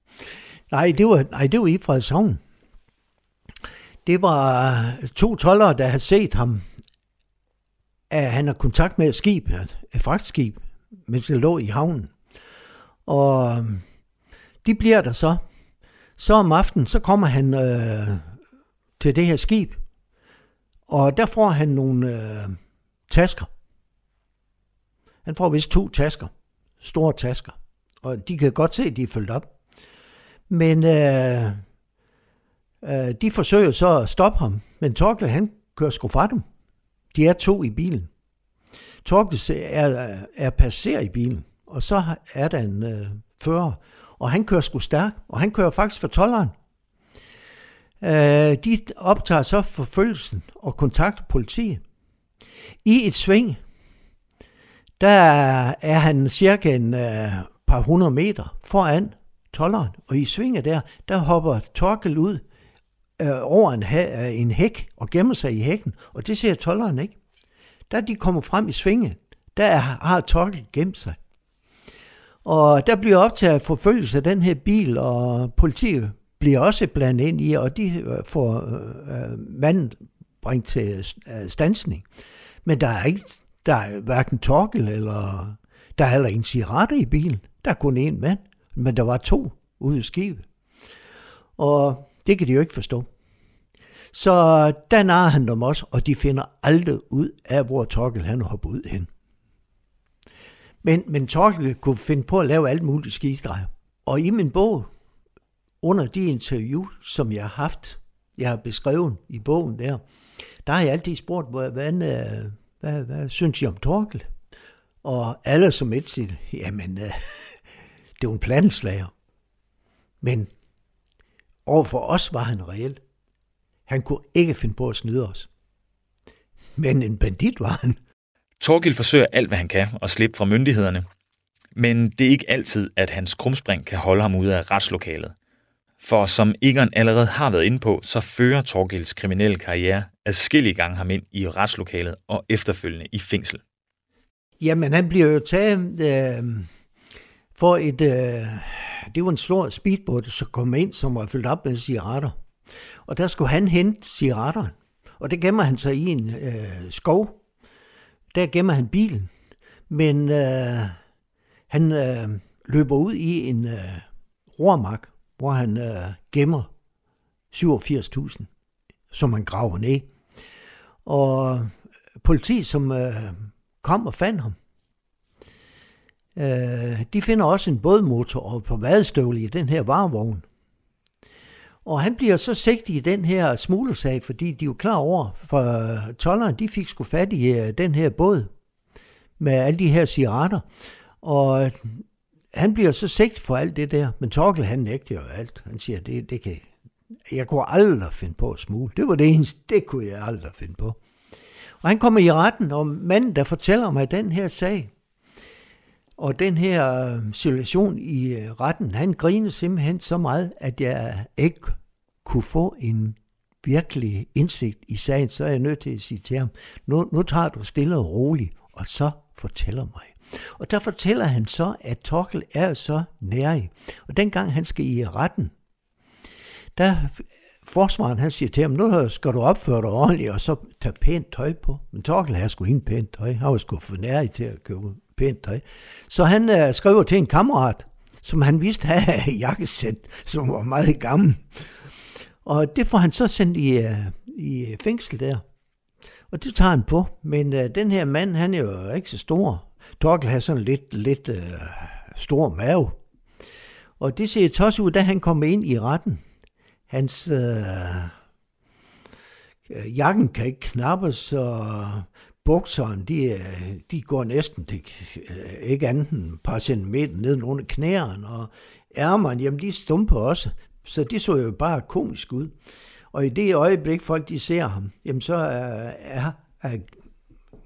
Nej, det var, nej, det var i Frederikshavn. Det var to tollere, der havde set ham, at han har kontakt med et skib, et fragtskib, mens det lå i havnen. Og øh, de bliver der så, så om aftenen, så kommer han øh, til det her skib, og der får han nogle øh, tasker. Han får vist to tasker, store tasker, og de kan godt se, at de er fyldt op. Men øh, øh, de forsøger så at stoppe ham, men Torkel han kører sgu fra dem. De er to i bilen. Torkel er, er passer i bilen, og så er der en øh, fører, og han kører sgu stærk, og han kører faktisk for tolleren. Øh, de optager så forfølgelsen og kontakter politiet. I et sving, der er han cirka en øh, par hundrede meter foran tolleren, og i svinget der, der hopper Torkel ud øh, over en, ha- øh, en hæk og gemmer sig i hækken, og det ser tolleren ikke. Da de kommer frem i svinget, der har Torkel gemt sig. Og der bliver optaget forfølgelse af den her bil, og politiet bliver også blandet ind i, og de øh, får øh, øh manden bringt til øh, stansning. Men der er ikke, der er hverken torkel eller der er heller ingen cigaretter i bilen. Der er kun én mand, men der var to ude i skibet. Og det kan de jo ikke forstå. Så der narer han dem også, og de finder aldrig ud af, hvor Torkel han hopper ud hen. Men, men Torkel kunne finde på at lave alt muligt skistreger. Og i min bog, under de interview, som jeg har haft, jeg har beskrevet i bogen der, der har jeg altid spurgt, hvad, øh, hvad, hvad, hvad, hvad synes I om Torkel? Og alle som et siger, jamen, øh, det er jo en planslager. Men overfor os var han reel. Han kunne ikke finde på at snyde os. Men en bandit var han. Torgild forsøger alt, hvad han kan at slippe fra myndighederne, men det er ikke altid, at hans krumspring kan holde ham ude af retslokalet. For som Egon allerede har været inde på, så fører Torgilds kriminelle karriere adskillige gange ham ind i retslokalet og efterfølgende i fængsel. Jamen, han bliver jo taget øh, for et... Øh, det var en stor speedboat, som kom ind, som var fyldt op med cigaretter. Og der skulle han hente cigaretter. Og det gemmer han sig i en øh, skov. Der gemmer han bilen. Men øh, han øh, løber ud i en øh, rormark, hvor han øh, gemmer 87.000, som han graver ned. Og øh, politi, som øh, kom og fandt ham, øh, de finder også en bådmotor og på vadestøvle i den her varevogn. Og han bliver så sigtig i den her smuglersag, fordi de er jo klar over, for tolleren de fik sgu fat i øh, den her båd med alle de her cigaretter. Og han bliver så sigt for alt det der, men Torkel han nægter jo alt. Han siger, det, det kan, jeg kunne aldrig finde på at smule. Det var det eneste, det kunne jeg aldrig finde på. Og han kommer i retten, og manden, der fortæller mig den her sag, og den her øh, situation i øh, retten, han griner simpelthen så meget, at jeg ikke kunne få en virkelig indsigt i sagen, så er jeg nødt til at sige til ham, nu, nu tager du stille og roligt, og så fortæller mig. Og der fortæller han så, at Torkel er så nærig. Og dengang han skal i retten, der forsvaren han siger til ham, nu skal du opføre dig ordentligt, og så tage pænt tøj på. Men Torkel har sgu ingen pænt tøj. Han var sgu for nærig til at købe pænt tøj. Så han øh, skriver til en kammerat, som han vidste havde jakkesæt, som var meget gammel. Og det får han så sendt i, øh, i øh, fængsel der. Og det tager han på. Men øh, den her mand, han er jo ikke så stor. Torkel har sådan lidt, lidt øh, stor mave. Og det ser tosset ud, da han kommer ind i retten. Hans øh, øh jakken kan ikke knappes, og bukserne, de, de går næsten til øh, ikke andet end et par centimeter ned under knæerne, og ærmerne, jamen de stumper også, så det så jo bare komisk ud. Og i det øjeblik, folk de ser ham, jamen så er, er, er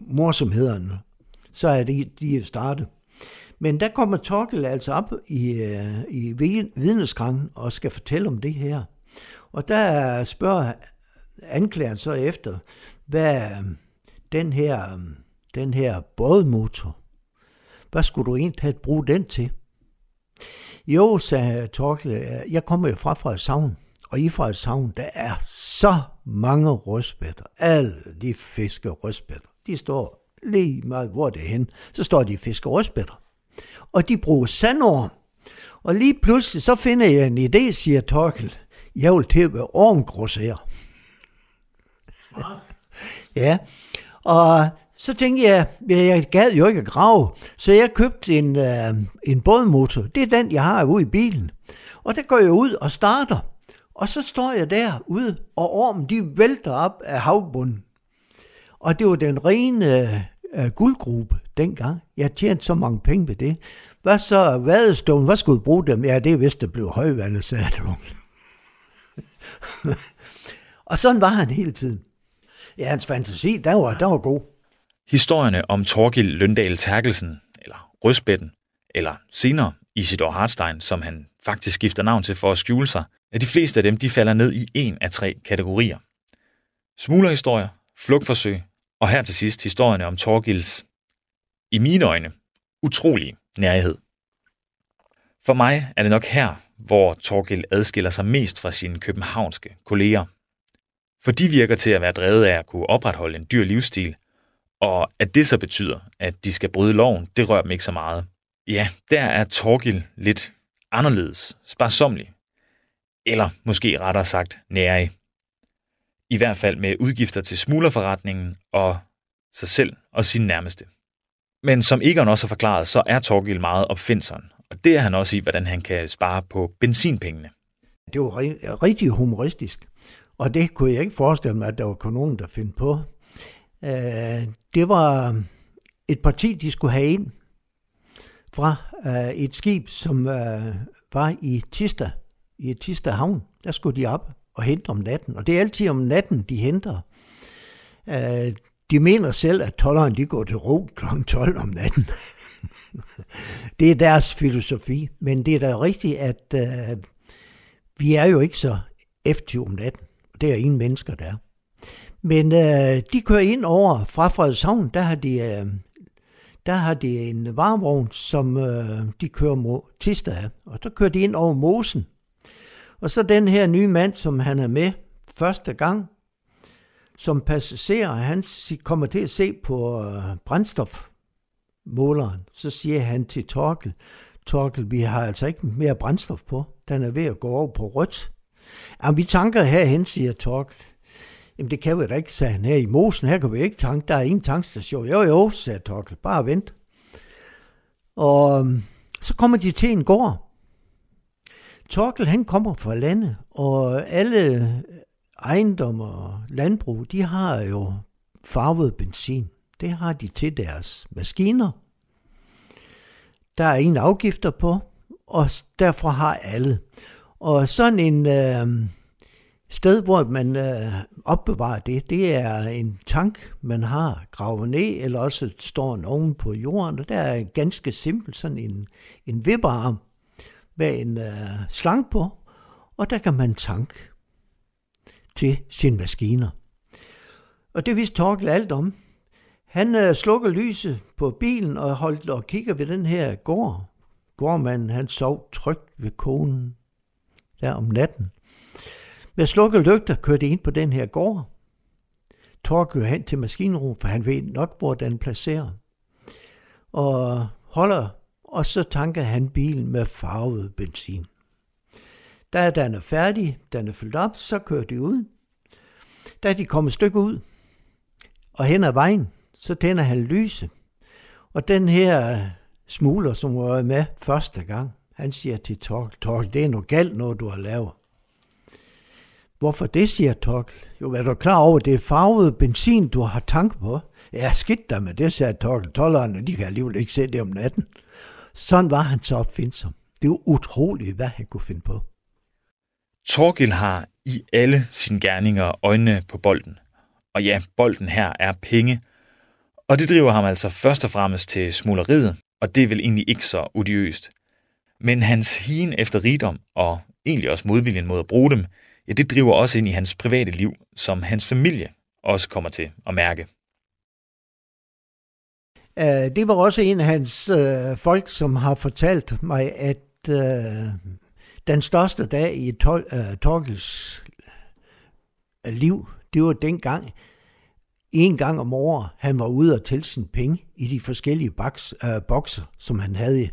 morsomhederne så er det, de er startet. Men der kommer Torkel altså op i, øh, i vidneskranken og skal fortælle om det her. Og der spørger anklageren så efter, hvad den her, den her bådmotor, hvad skulle du egentlig bruge den til? Jo, sagde Torkel, jeg kommer jo fra Frederikshavn, og i Frederikshavn, der er så mange rødspætter. Alle de fisker rødspætter, de står lige meget hvor det er hen, så står de og fisker rødspætter. Og de bruger sandår. Og lige pludselig så finder jeg en idé, siger Torkel. Jeg vil til at være ormgrosser. ja, og så tænkte jeg, at jeg gad jo ikke at grave, så jeg købte en, øh, en bådmotor. Det er den, jeg har ude i bilen. Og der går jeg ud og starter. Og så står jeg derude, og ormen de vælter op af havbunden. Og det var den rene øh, øh guldgruppe dengang. Jeg tjente så mange penge ved det. Hvad så vadestolen? Hvad skulle du bruge dem? Ja, det er vist, det blev højvandet, sagde du. og sådan var han hele tiden. Ja, hans fantasi, der var, der var god. Historierne om Torgild Løndal Terkelsen, eller Røsbetten, eller senere Isidor Hartstein, som han faktisk skifter navn til for at skjule sig, at de fleste af dem de falder ned i en af tre kategorier. Smuglerhistorier, flugtforsøg og her til sidst historierne om Torgils, i mine øjne, utrolige nærhed. For mig er det nok her, hvor Torgild adskiller sig mest fra sine københavnske kolleger. For de virker til at være drevet af at kunne opretholde en dyr livsstil, og at det så betyder, at de skal bryde loven, det rører dem ikke så meget. Ja, der er Torgil lidt anderledes, sparsomlig, eller måske rettere sagt nærig i hvert fald med udgifter til smuglerforretningen og sig selv og sin nærmeste. Men som Egon også har forklaret, så er Torgil meget opfindsom, og det er han også i, hvordan han kan spare på benzinpengene. Det var rigtig humoristisk, og det kunne jeg ikke forestille mig, at der var nogen, der finder på. Øh, det var et parti, de skulle have ind fra øh, et skib, som øh, var i Tista i Tista Havn. Der skulle de op og hente om natten. Og det er altid om natten, de henter. Øh, de mener selv, at tolleren de går til ro kl. 12 om natten. det er deres filosofi. Men det er da rigtigt, at øh, vi er jo ikke så effektive om natten. Det er ingen mennesker, der er. Men øh, de kører ind over fra Frederikshavn, der har de, øh, der har de en varevogn, som øh, de kører mod Tista af. Og så kører de ind over Mosen. Og så den her nye mand, som han er med første gang, som passager, han kommer til at se på øh, brændstofmåleren. Så siger han til Torkel, Torkel, vi har altså ikke mere brændstof på. Den er ved at gå over på rødt. Jamen, vi tanker herhen, siger Tork. Jamen, det kan vi da ikke, sagde han. Her i Mosen, her kan vi ikke tanke. Der er ingen tankstation. Jo, jo, sagde Torkel. Bare vent. Og øhm, så kommer de til en gård. Torkel, han kommer fra landet, og alle ejendomme og landbrug, de har jo farvet benzin. Det har de til deres maskiner. Der er ingen afgifter på, og derfor har alle. Og sådan en øh, sted, hvor man øh, opbevarer det, det er en tank, man har gravet ned, eller også står en oven på jorden, og der er ganske simpelt sådan en, en vipperarm med en øh, slang på, og der kan man tanke til sine maskiner. Og det vidste Torkel alt om. Han øh, slukker lyset på bilen og holdt og kigger ved den her gård. Gårdmanden han sov trygt ved konen der om natten. Med slukket lygter kørte ind på den her gård. Thor kører hen til maskinrum, for han ved nok, hvor den placerer. Og holder, og så tanker han bilen med farvet benzin. Da den er færdig, den er fyldt op, så kører de ud. Da de kommer et stykke ud, og hen ad vejen, så tænder han lyse. Og den her smugler, som var med første gang, han siger til Torkel, Torkel, det er noget galt, noget du har lavet. Hvorfor det, siger Torkel? Jo, er du klar over, det er farvet benzin, du har tank på? Ja, skidt der med det, sagde Torkel. Tollerne, de kan alligevel ikke se det om natten. Sådan var han så opfindsom. Det er utroligt, hvad han kunne finde på. Torgil har i alle sine gerninger øjnene på bolden. Og ja, bolden her er penge. Og det driver ham altså først og fremmest til smugleriet, og det er vel egentlig ikke så odiøst. Men hans hien efter rigdom, og egentlig også modviljen mod at bruge dem, ja, det driver også ind i hans private liv, som hans familie også kommer til at mærke. Øh, det var også en af hans øh, folk, som har fortalt mig, at øh, den største dag i Tol, øh, Torkels øh, liv, det var dengang, en gang om året, han var ude og tælle sine penge i de forskellige boks, øh, bokser, som han havde.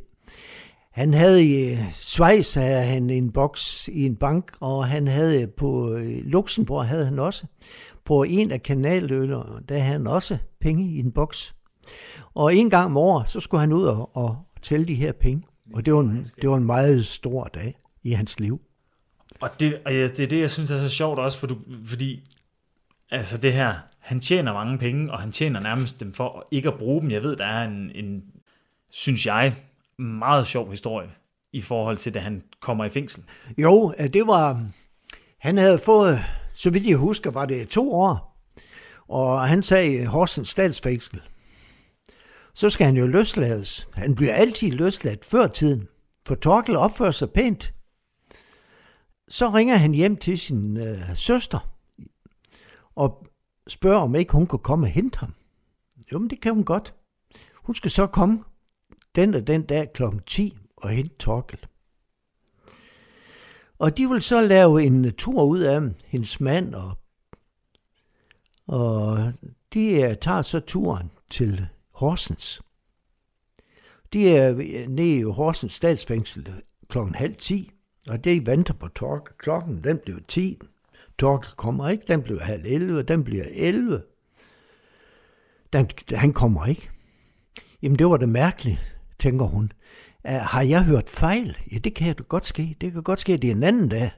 Han havde i Schweiz havde han en boks i en bank, og han havde øh, på øh, Luxembourg havde han også. På en af kanaløller, der havde han også penge i en boks. Og en gang om året, så skulle han ud og, og tælle de her penge. Og det var, en, det var en meget stor dag i hans liv. Og det, og det er det, jeg synes er så sjovt også, for du, fordi altså det her, han tjener mange penge, og han tjener nærmest dem for ikke at bruge dem. Jeg ved, der er en, en synes jeg, meget sjov historie i forhold til, da han kommer i fængsel. Jo, øh, det var, han havde fået, så vidt jeg husker, var det to år, og han sagde øh, Horsens statsfængsel. Så skal han jo løslades. Han bliver altid løsladt før tiden, for Torkel opfører sig pænt. Så ringer han hjem til sin øh, søster og spørger, om ikke hun kan komme og hente ham. Jo, men det kan hun godt. Hun skal så komme den og den dag kl. 10 og hente Torkel. Og de vil så lave en øh, tur ud af hendes mand, og, og de øh, tager så turen til Horsens. De er øh, nede i Horsens statsfængsel klokken halv 10, og det venter på Torkel. Klokken, den blev 10. Torkel kommer ikke, den bliver halv 11, den bliver 11. Den, han kommer ikke. Jamen, det var det mærkeligt, tænker hun. Ah, har jeg hørt fejl? Ja, det kan godt ske. Det kan godt ske, at det er en anden dag.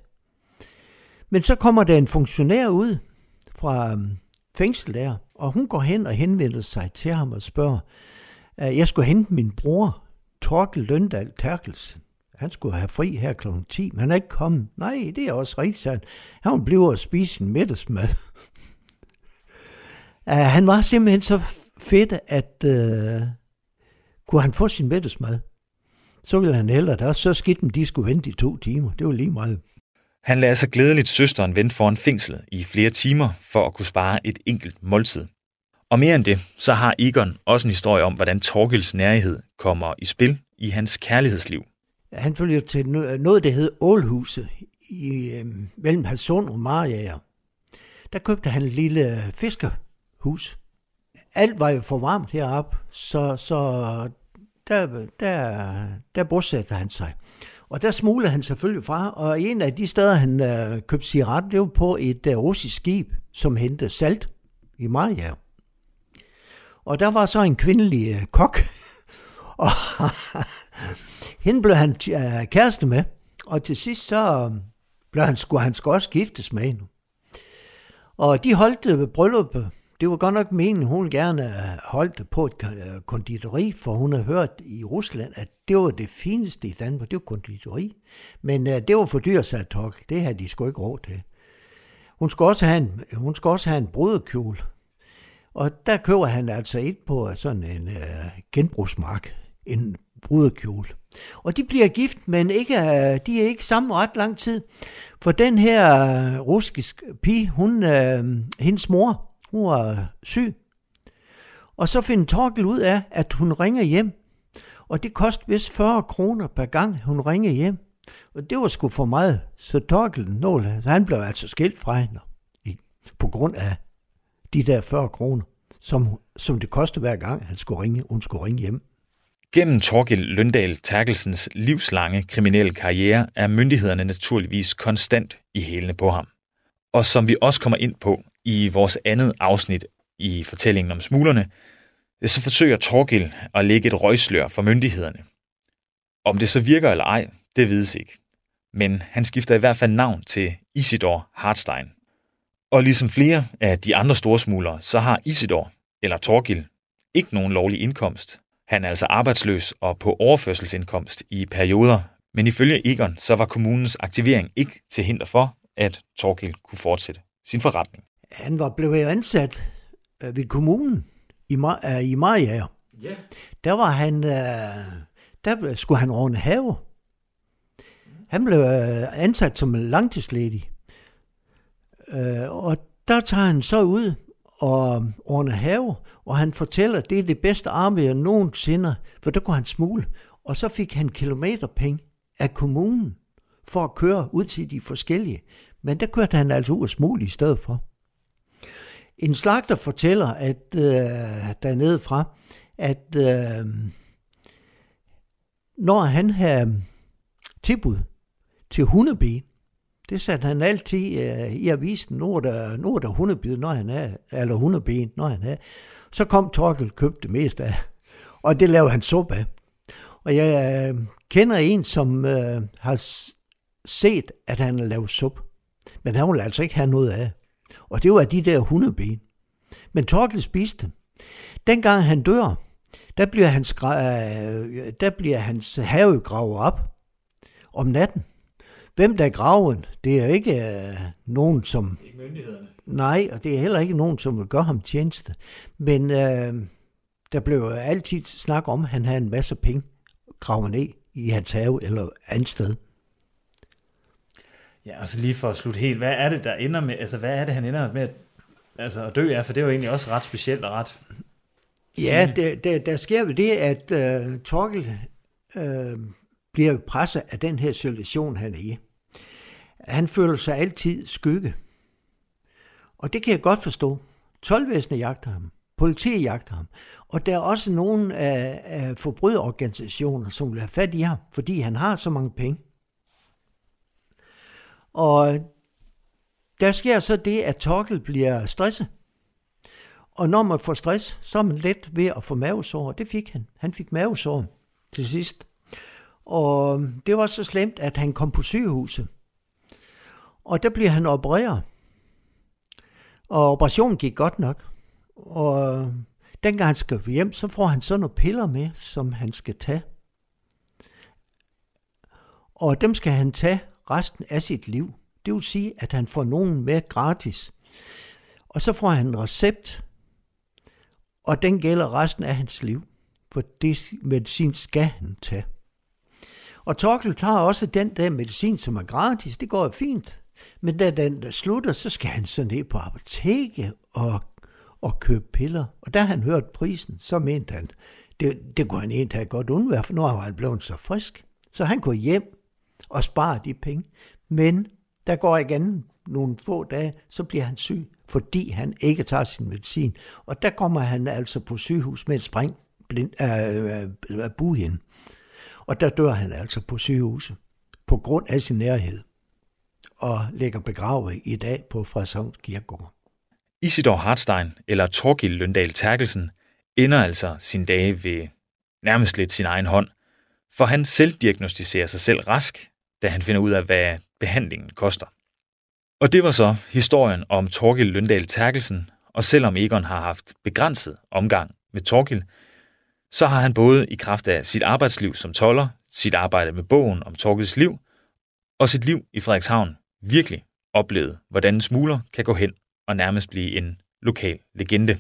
Men så kommer der en funktionær ud fra øhm, fængsel der, og hun går hen og henvender sig til ham og spørger, ah, jeg skulle hente min bror, Torkel Løndal Terkelsen. Han skulle have fri her kl. 10, men han er ikke kommet. Nej, det er også rigtigt, sandt. han. bliver og spise en middagsmad. uh, han var simpelthen så fedt, at uh, kunne han få sin middagsmad, så ville han hellere der. Så skidt dem, de skulle vente i to timer. Det var lige meget. Han lader sig glædeligt søsteren vente foran fængslet i flere timer for at kunne spare et enkelt måltid. Og mere end det, så har Egon også en historie om, hvordan Torgils nærhed kommer i spil i hans kærlighedsliv. Han følger til noget, der hed Ålhuset i, øh, mellem Halsund og Mariager. Der købte han et lille fiskerhus. Alt var jo for varmt heroppe, så, så der, der, der bosatte han sig. Og der smuglede han selvfølgelig fra, og en af de steder, han øh, købte cigaretter, det var på et øh, russisk skib, som hentede salt i Maja. Og der var så en kvindelig øh, kok, og hende blev han øh, kæreste med, og til sidst så øh, blev han, skulle han skulle også giftes med hende. Og de holdt øh, brylluppet. Det var godt nok meningen, hun gerne holdt på et øh, konditori, for hun har hørt i Rusland, at det var det fineste i Danmark, det var konditori. Men uh, det var for dyrt, sagde Torkel. Det havde de sgu ikke råd til. Hun skulle også have en, hun skulle også have en brudekjole. Og der køber han altså et på øh, sådan en uh, genbrugsmark, en brudekjole. Og de bliver gift, men ikke, uh, de er ikke sammen ret lang tid. For den her uh, russiske pige, hun, uh, hendes mor, hun var syg. Og så finder Torkel ud af, at hun ringer hjem. Og det koster vist 40 kroner per gang, hun ringer hjem. Og det var sgu for meget. Så Torkel, nål, han blev altså skilt fra hende. På grund af de der 40 kroner, som, som det kostede hver gang, han skulle ringe, hun skulle ringe hjem. Gennem Torgild Løndal Terkelsens livslange kriminelle karriere er myndighederne naturligvis konstant i hælene på ham. Og som vi også kommer ind på i vores andet afsnit i fortællingen om smuglerne, så forsøger Torgil at lægge et røgslør for myndighederne. Om det så virker eller ej, det vides ikke. Men han skifter i hvert fald navn til Isidor Hartstein. Og ligesom flere af de andre storsmuglere, så har Isidor, eller Torgil, ikke nogen lovlig indkomst. Han er altså arbejdsløs og på overførselsindkomst i perioder, men ifølge Egon, så var kommunens aktivering ikke til hinder for, at Torgil kunne fortsætte sin forretning. Han var blevet ansat øh, ved kommunen i, Mar- øh, i Mariager. Ja. Der var han, øh, der skulle han ordne have. Han blev ansat som langtidsledig. Og der tager han så ud og ordner have, og han fortæller, at det er det bedste arbejde nogensinde, for der kunne han smule. Og så fik han kilometerpenge af kommunen for at køre ud til de forskellige. Men der kørte han altså ud og smule i stedet for. En slagter fortæller, at øh, dernede fra, at øh, når han havde tilbud til hundeben, det satte han altid øh, i avisen, nu er der, nu er der hundebid, når han er, eller hundeben, når han er. Så kom Torkel købte det meste af, og det lavede han suppe af. Og jeg øh, kender en, som øh, har set, at han har lavet suppe. Men han vil altså ikke have noget af. Og det var de der hundeben. Men Torkel spiste dem. Dengang han dør, der bliver hans, øh, der bliver hans have gravet op om natten. Hvem der er graven, det er ikke uh, nogen, som... Ikke myndighederne. Nej, og det er heller ikke nogen, som vil gøre ham tjeneste. Men uh, der blev altid snak om, at han havde en masse penge gravet ned i hans have eller andet sted. Ja, altså lige for at slutte helt, hvad er det, der ender med, altså hvad er det, han ender med at, altså at dø af, for det er jo egentlig også ret specielt og ret... Ja, der, der, der sker jo det, at uh, Torkel uh, bliver presset af den her situation, han er i. Han føler sig altid skygge. Og det kan jeg godt forstå. 12 jagter ham. Politiet jagter ham. Og der er også nogle af, af forbryderorganisationer, som vil have fat i ham, fordi han har så mange penge. Og der sker så det, at Torkel bliver stresset. Og når man får stress, så er man let ved at få mavesår. Det fik han. Han fik mavesår til sidst. Og det var så slemt, at han kom på sygehuset. Og der bliver han opereret. Og operationen gik godt nok. Og dengang han skal hjem, så får han så nogle piller med, som han skal tage. Og dem skal han tage resten af sit liv. Det vil sige, at han får nogen med gratis. Og så får han en recept, og den gælder resten af hans liv. For det medicin skal han tage. Og Torkel tager også den der medicin, som er gratis. Det går jo fint. Men da den der slutter, så skal han så ned på apoteket og, og købe piller. Og da han hørt prisen, så mente han, det, det kunne han egentlig have godt undvære, for nu har han blevet så frisk. Så han går hjem og sparer de penge. Men der går igen nogle få dage, så bliver han syg, fordi han ikke tager sin medicin. Og der kommer han altså på sygehus med et spring blind, af, af, bugen. Og der dør han altså på sygehuset på grund af sin nærhed og ligger begravet i dag på Frederikshavns Kirkegård. Isidor Hartstein, eller Torgild Løndal Terkelsen, ender altså sin dage ved nærmest lidt sin egen hånd, for han selv diagnostiserer sig selv rask, da han finder ud af, hvad behandlingen koster. Og det var så historien om Torgild Løndal Terkelsen, og selvom Egon har haft begrænset omgang med Torgild, så har han både i kraft af sit arbejdsliv som toller, sit arbejde med bogen om Torgilds liv, og sit liv i Frederikshavn virkelig oplevet, hvordan en smugler kan gå hen og nærmest blive en lokal legende.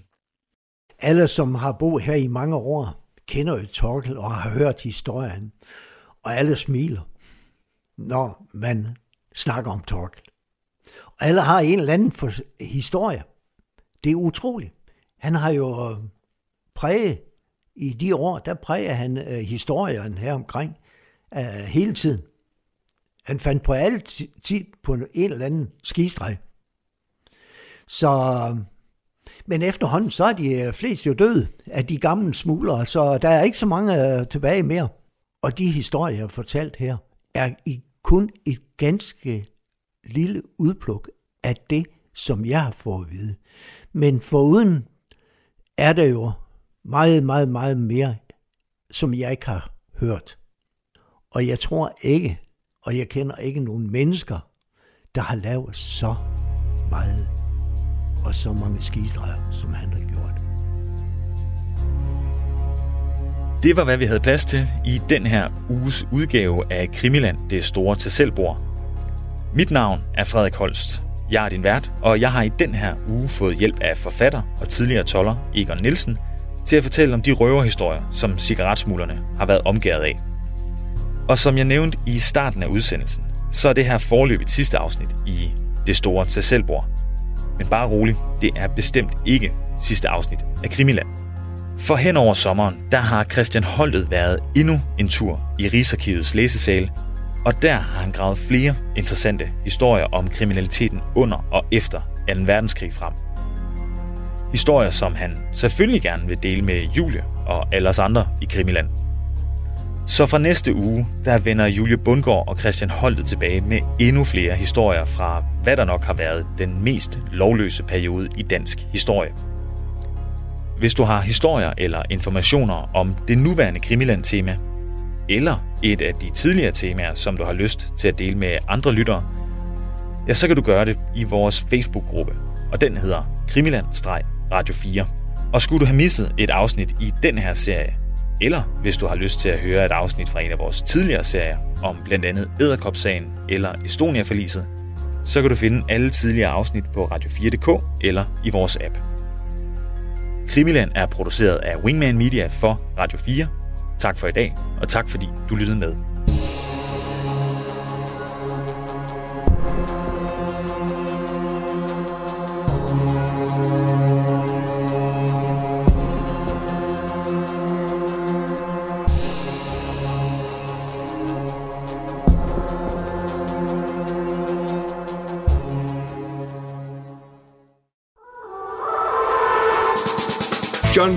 Alle, som har boet her i mange år, kender jo Torkel og har hørt historien, og alle smiler, når man snakker om Torkel. Alle har en eller anden for historie. Det er utroligt. Han har jo øh, præget i de år, der præger han øh, historien her omkring øh, hele tiden. Han fandt på altid på en eller anden skistreg. Så, øh, men efterhånden, så er de øh, fleste jo døde af de gamle smuglere, så der er ikke så mange øh, tilbage mere. Og de historier, jeg har fortalt her, er i kun et ganske lille udpluk af det, som jeg har fået at vide. Men foruden er der jo meget, meget, meget mere, som jeg ikke har hørt. Og jeg tror ikke, og jeg kender ikke nogen mennesker, der har lavet så meget og så mange skistreger, som han har gjort. Det var, hvad vi havde plads til i den her uges udgave af Krimiland, det store til selvbord. Mit navn er Frederik Holst. Jeg er din vært, og jeg har i den her uge fået hjælp af forfatter og tidligere toller Egon Nielsen til at fortælle om de røverhistorier, som cigaretsmuglerne har været omgået af. Og som jeg nævnte i starten af udsendelsen, så er det her forløbet sidste afsnit i Det Store til Selvbord. Men bare rolig, det er bestemt ikke sidste afsnit af Krimiland. For hen over sommeren, der har Christian Holtet været endnu en tur i Rigsarkivets læsesal, og der har han gravet flere interessante historier om kriminaliteten under og efter 2. verdenskrig frem. Historier, som han selvfølgelig gerne vil dele med Julie og alle os andre i Krimiland. Så fra næste uge, der vender Julie Bundgaard og Christian Holtet tilbage med endnu flere historier fra, hvad der nok har været den mest lovløse periode i dansk historie. Hvis du har historier eller informationer om det nuværende Krimiland-tema, eller et af de tidligere temaer, som du har lyst til at dele med andre lyttere, ja, så kan du gøre det i vores Facebook-gruppe, og den hedder Krimiland-Radio 4. Og skulle du have misset et afsnit i den her serie, eller hvis du har lyst til at høre et afsnit fra en af vores tidligere serier om blandt andet Æderkopsagen eller Estonia-forliset, så kan du finde alle tidligere afsnit på radio4.dk eller i vores app. Krimiland er produceret af Wingman Media for Radio 4. Tak for i dag, og tak fordi du lyttede med.